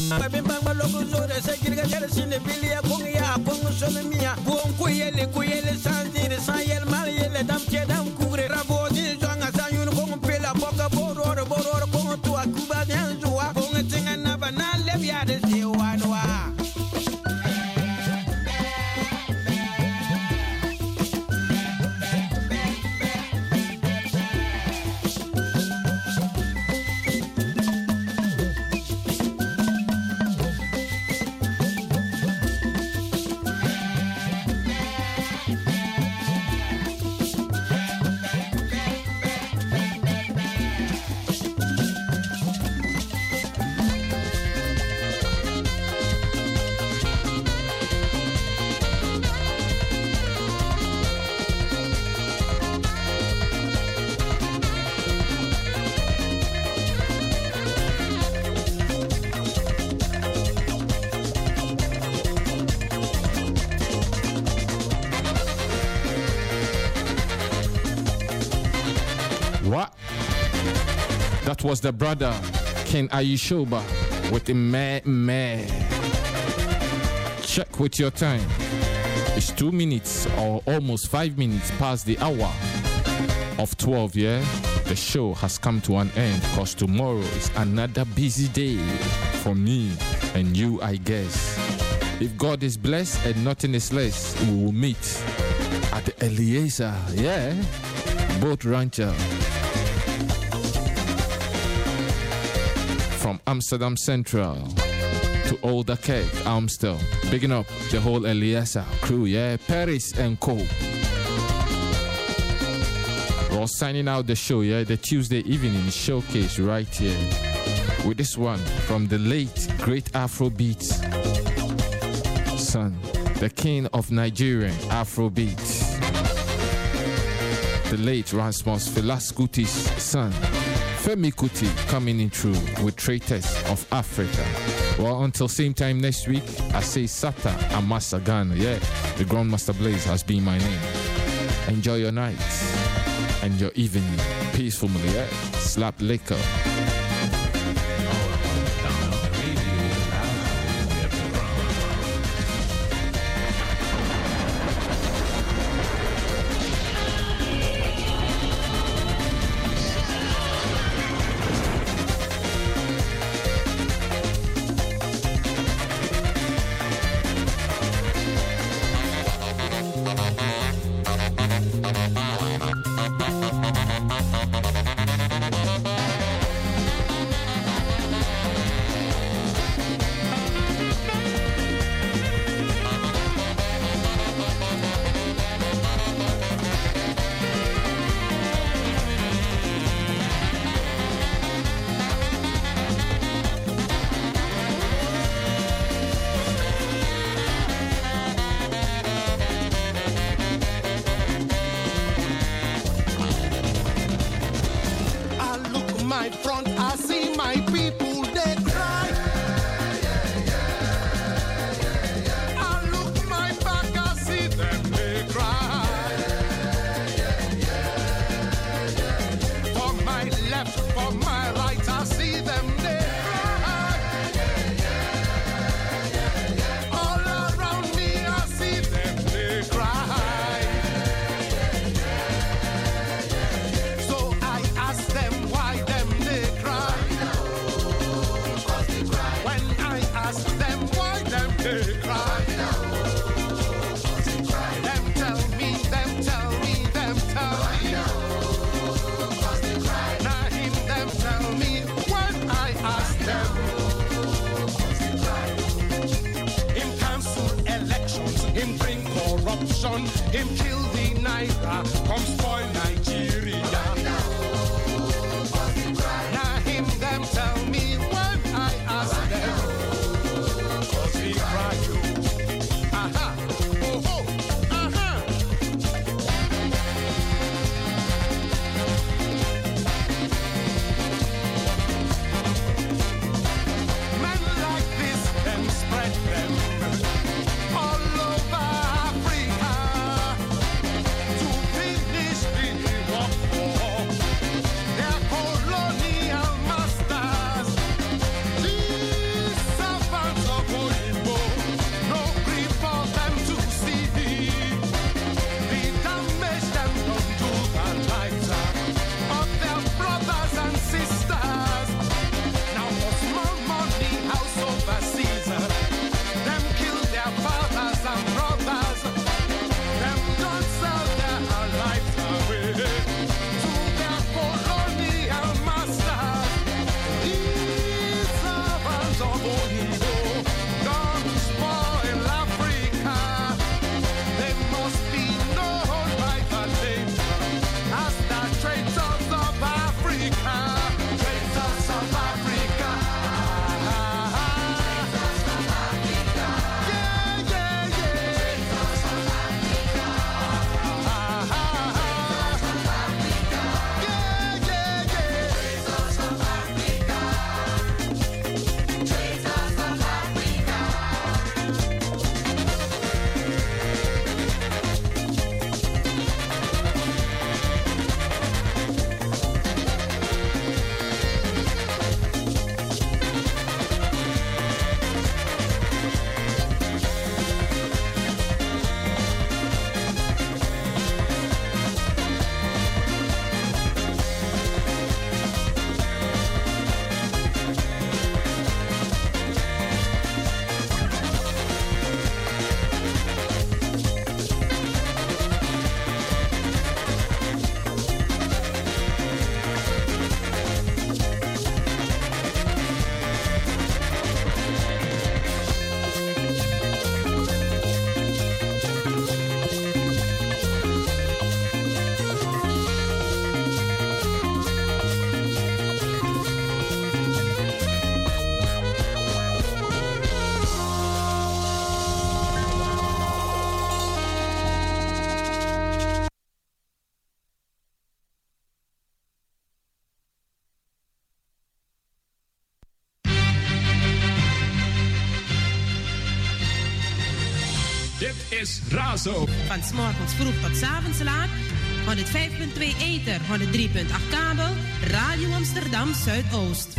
babin bangba kuyele kuyele sanzire san yel mal yele dam was the brother Ken Ayishoba with the meh meh. Check with your time. It's two minutes or almost five minutes past the hour of 12, yeah? The show has come to an end because tomorrow is another busy day for me and you, I guess. If God is blessed and nothing is less, we will meet at the Eliezer, yeah? Boat Rancher. Amsterdam Central to Ouderkerk, Amstel. Bigging up the whole Eliezer crew, yeah? Paris and Co. We're signing out the show, yeah? The Tuesday evening showcase right here. With this one from the late, great Afrobeat son, the king of Nigerian Afrobeat. The late Rasmus Felaskuti's son, Femi Kuti coming in through with Traitors of Africa. Well, until same time next week, I say Sata and Ghana. Yeah, the Grandmaster Blaze has been my name. Enjoy your nights and your evening peacefully. Yeah, slap liquor. son, him kill the Naira, ah, come spoil Nigeria. Razo. Van morgens vroeg tot avonds laat. 105.2 Eter, 103.8 kabel, Radio Amsterdam Zuidoost.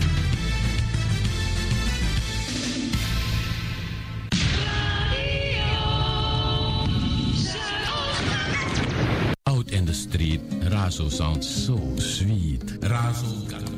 Out in the street, Razo sounds so sweet. Razo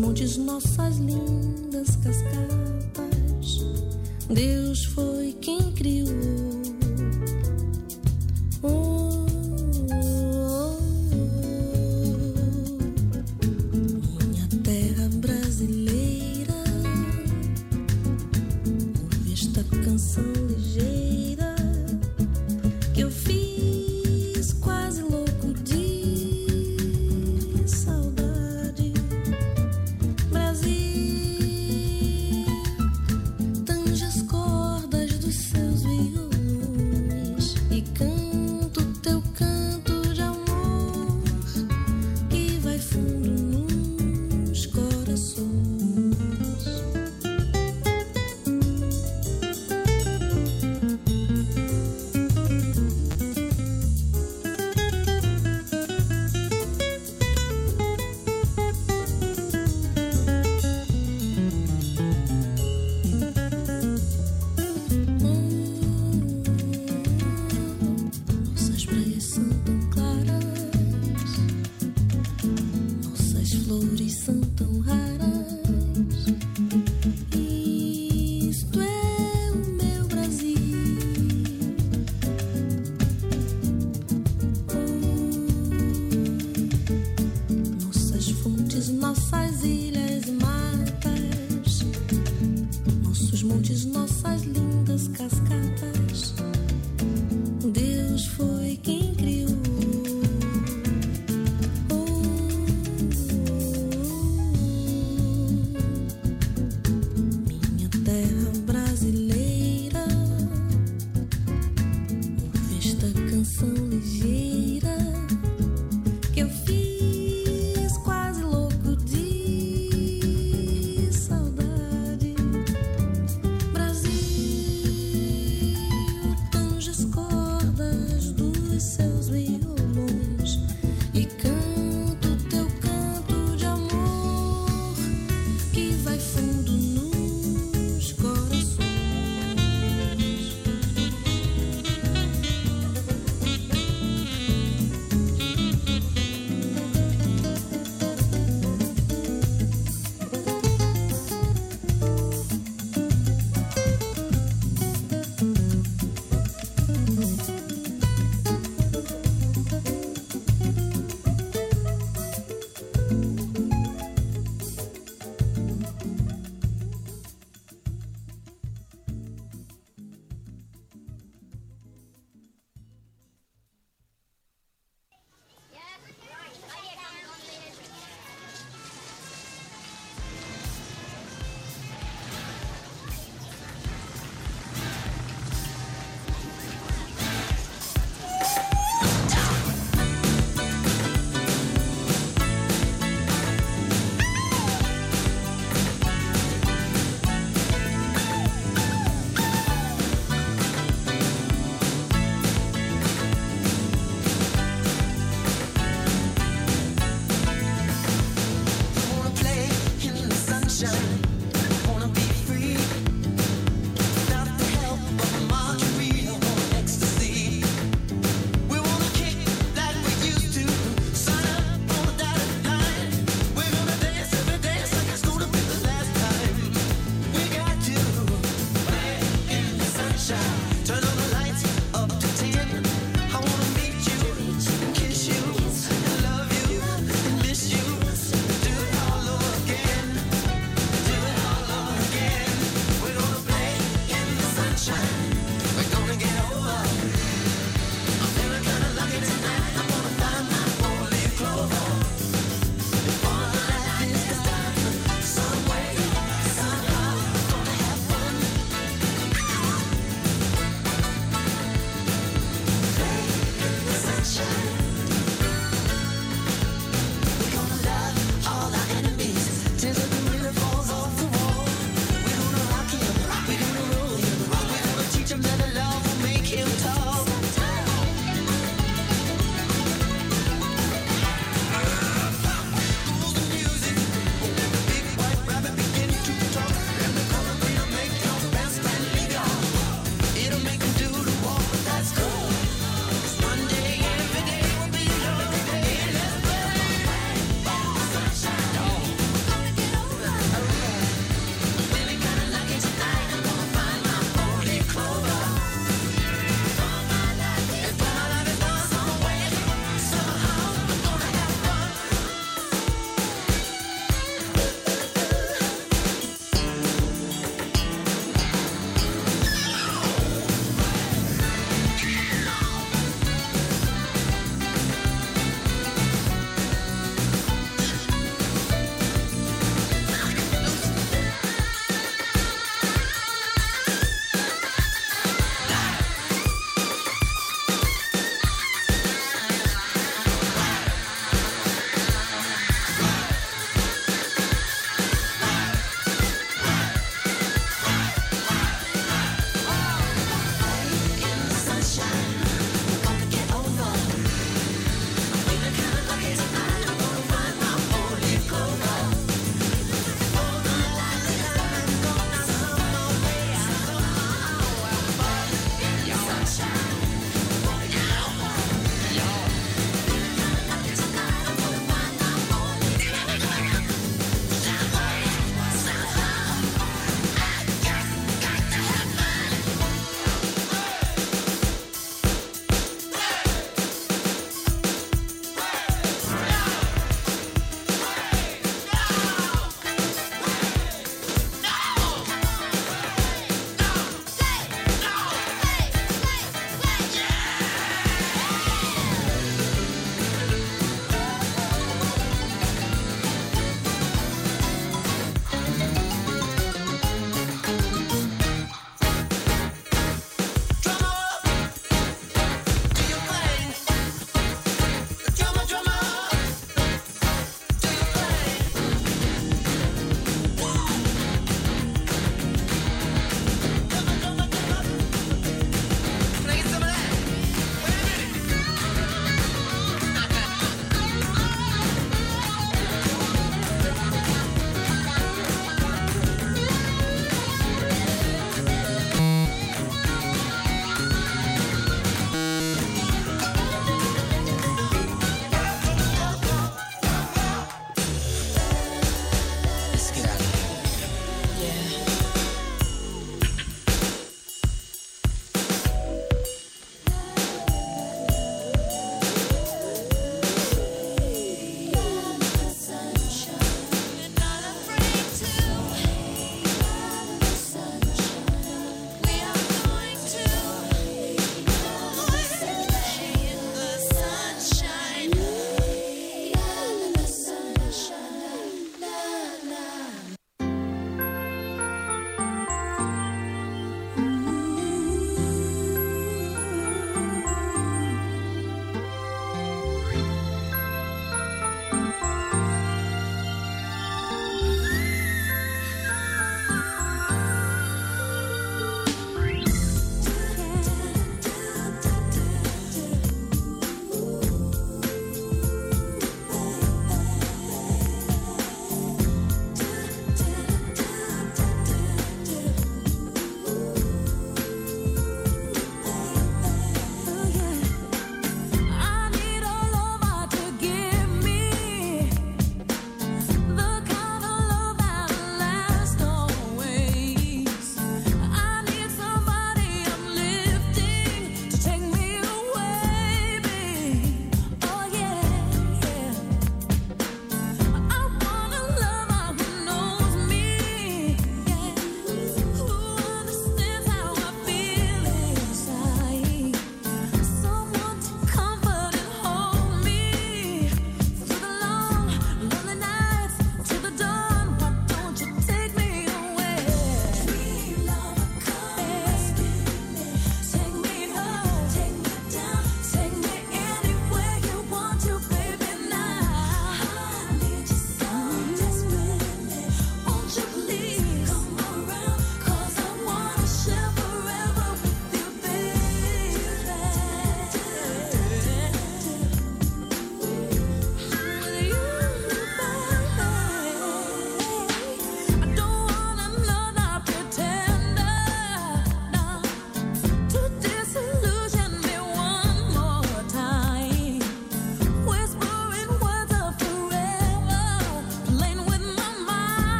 montes, nossas lindas Mm-hmm.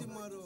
morou.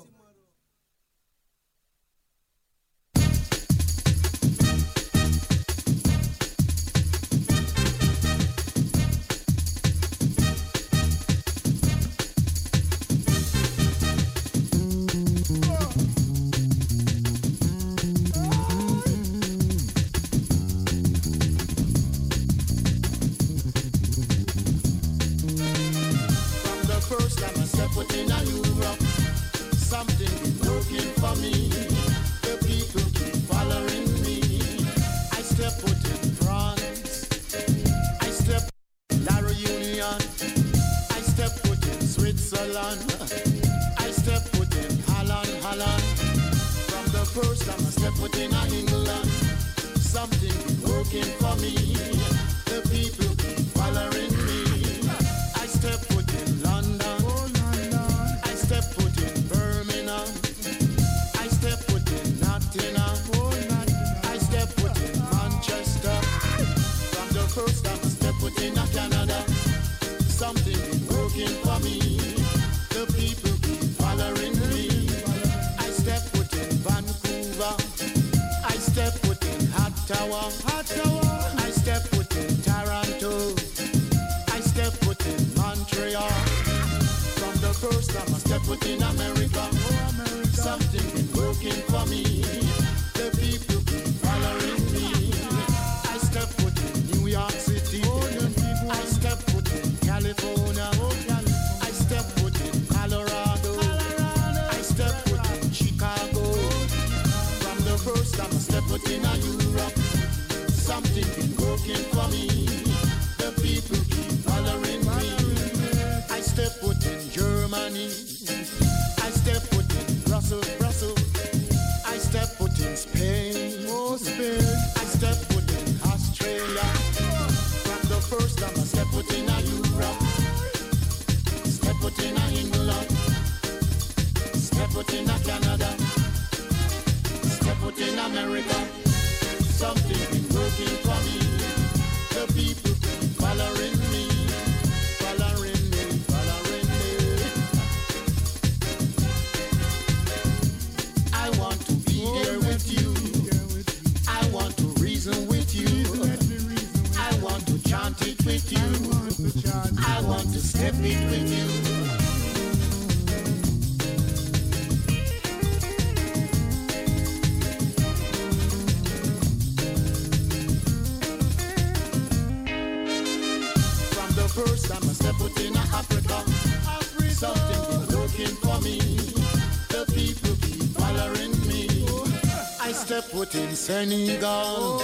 Foot in Senegal.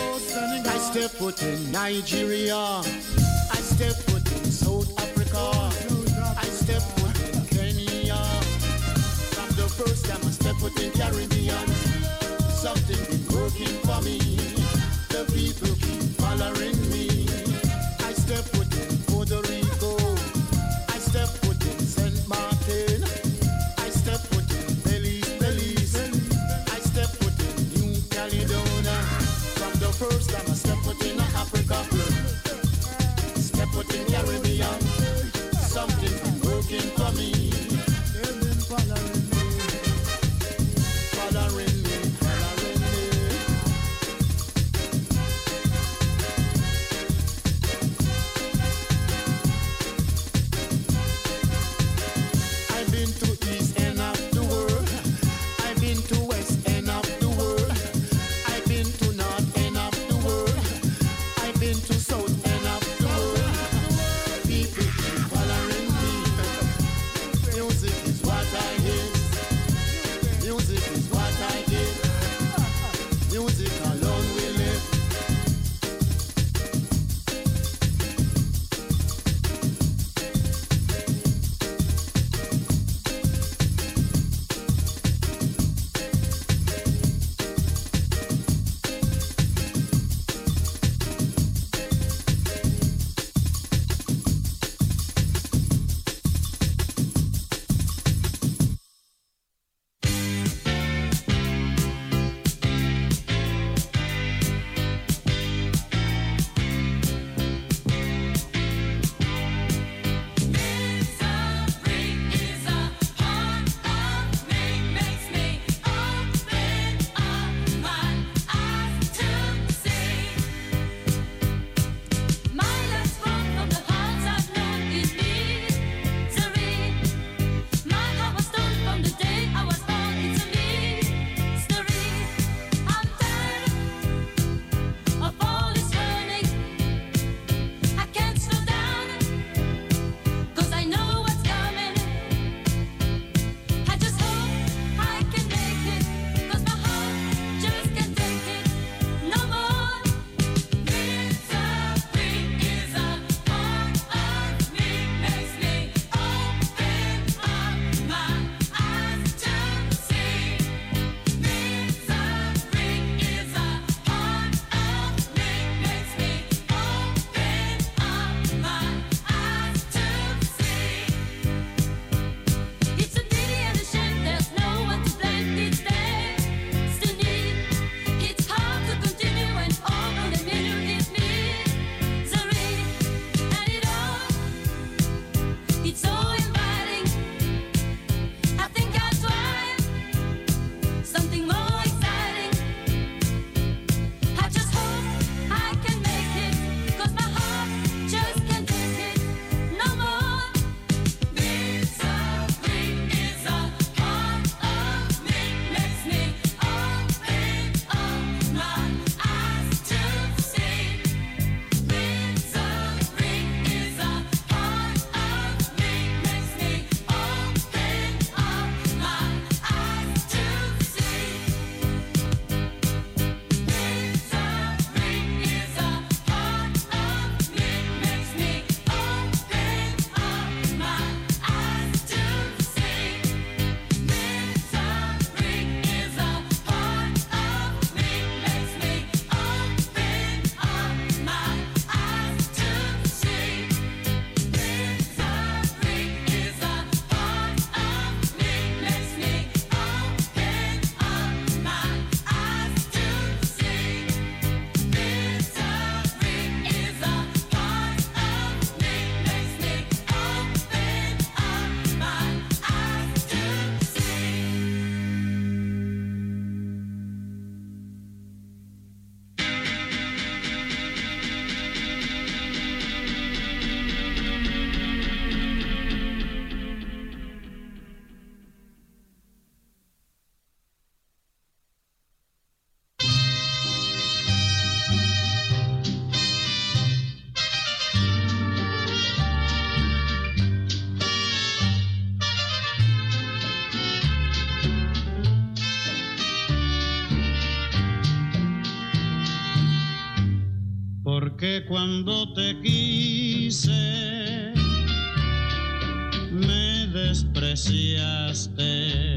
I step foot in Nigeria. Cuando te quise, me despreciaste.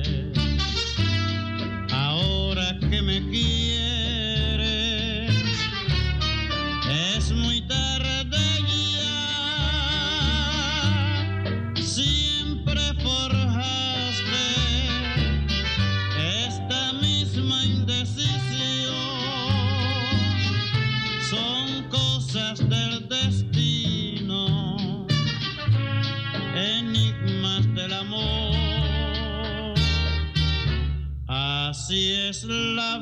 Así es la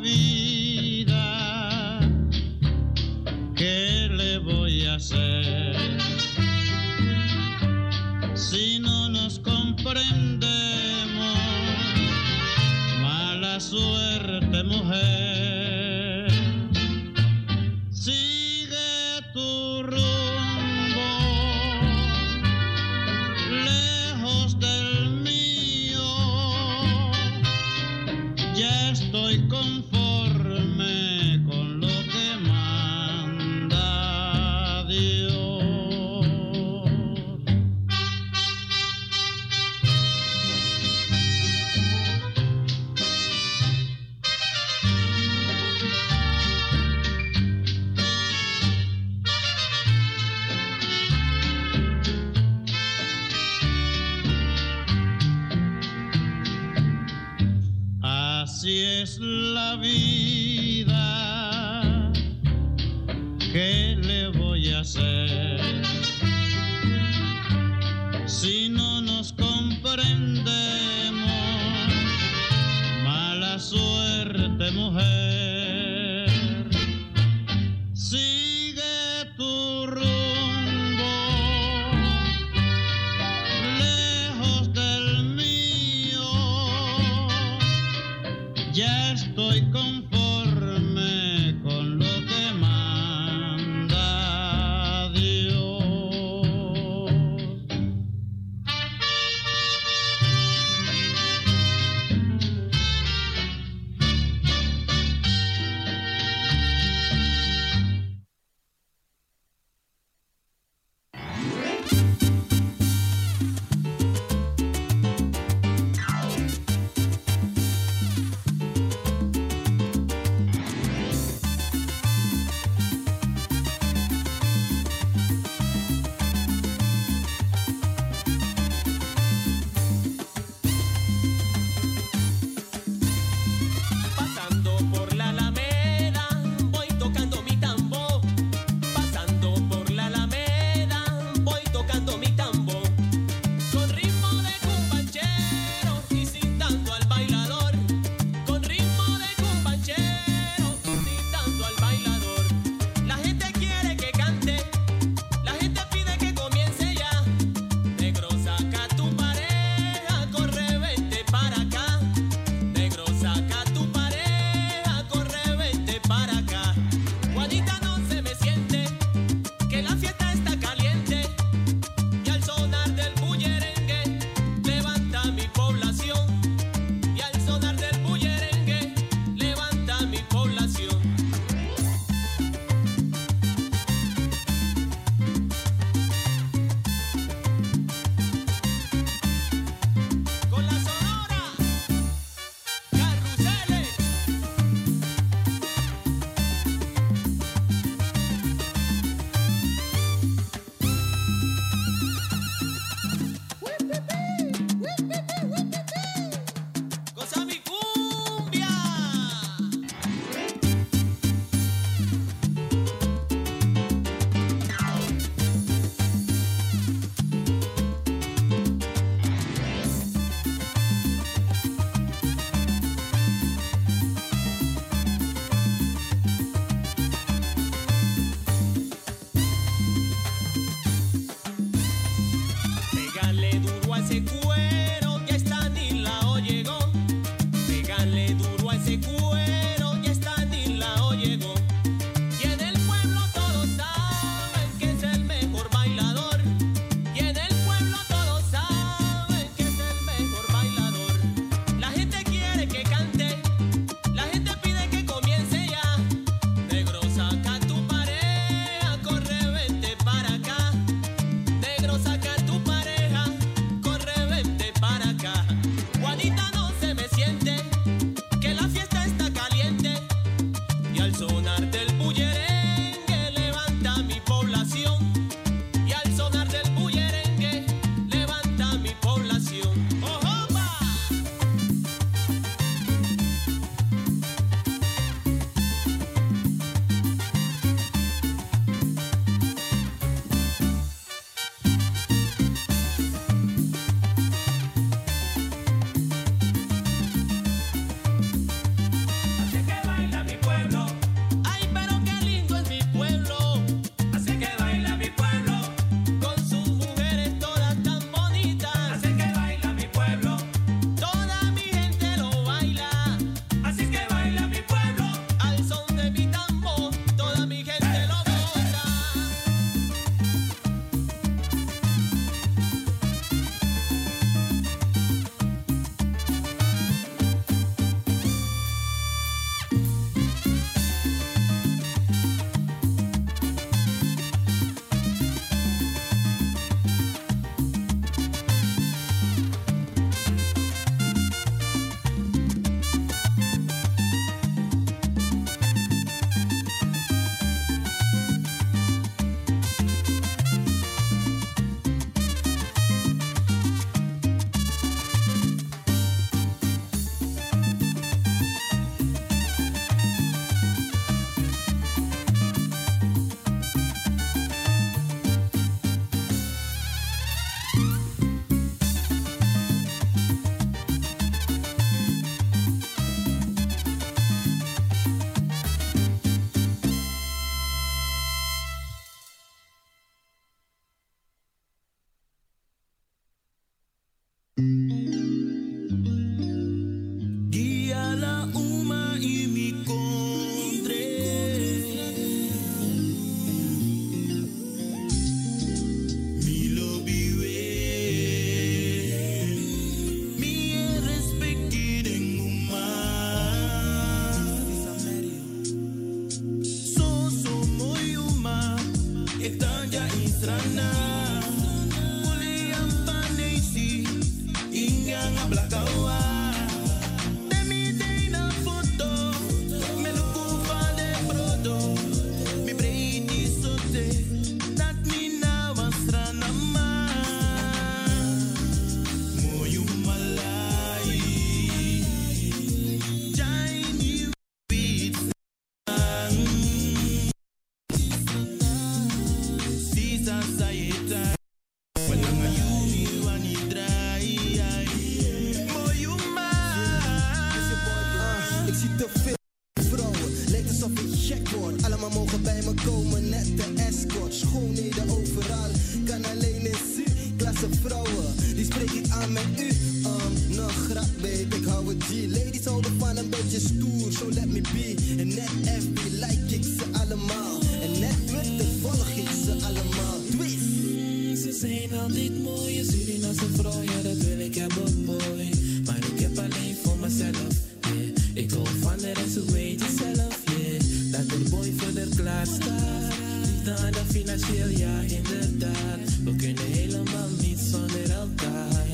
financieel, ja inderdaad. We kunnen helemaal niet zonder elkaar.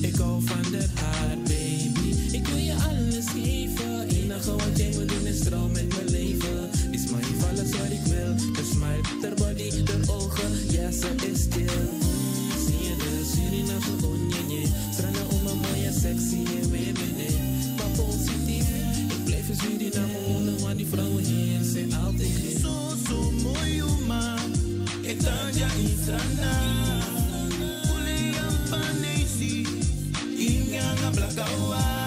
Ik hou van de haar, baby. Ik wil je alles geven. Enige wat jij moet doen is trouw met mijn leven. Is maar niet alles wat ik wil. De smile, de body, de ogen, ja ze is stil. Zie je de Surinaamse onjenje. Strana om een mooie sexy en binnen. Maar positief, ik blijf in Suriname wonen, want die vrouwen hier zijn altijd. So, so mooi, man. Ik dacht ja in Strana. Ule yang panesi. Inganga blakawa.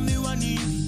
Milobi. Nooit no mulu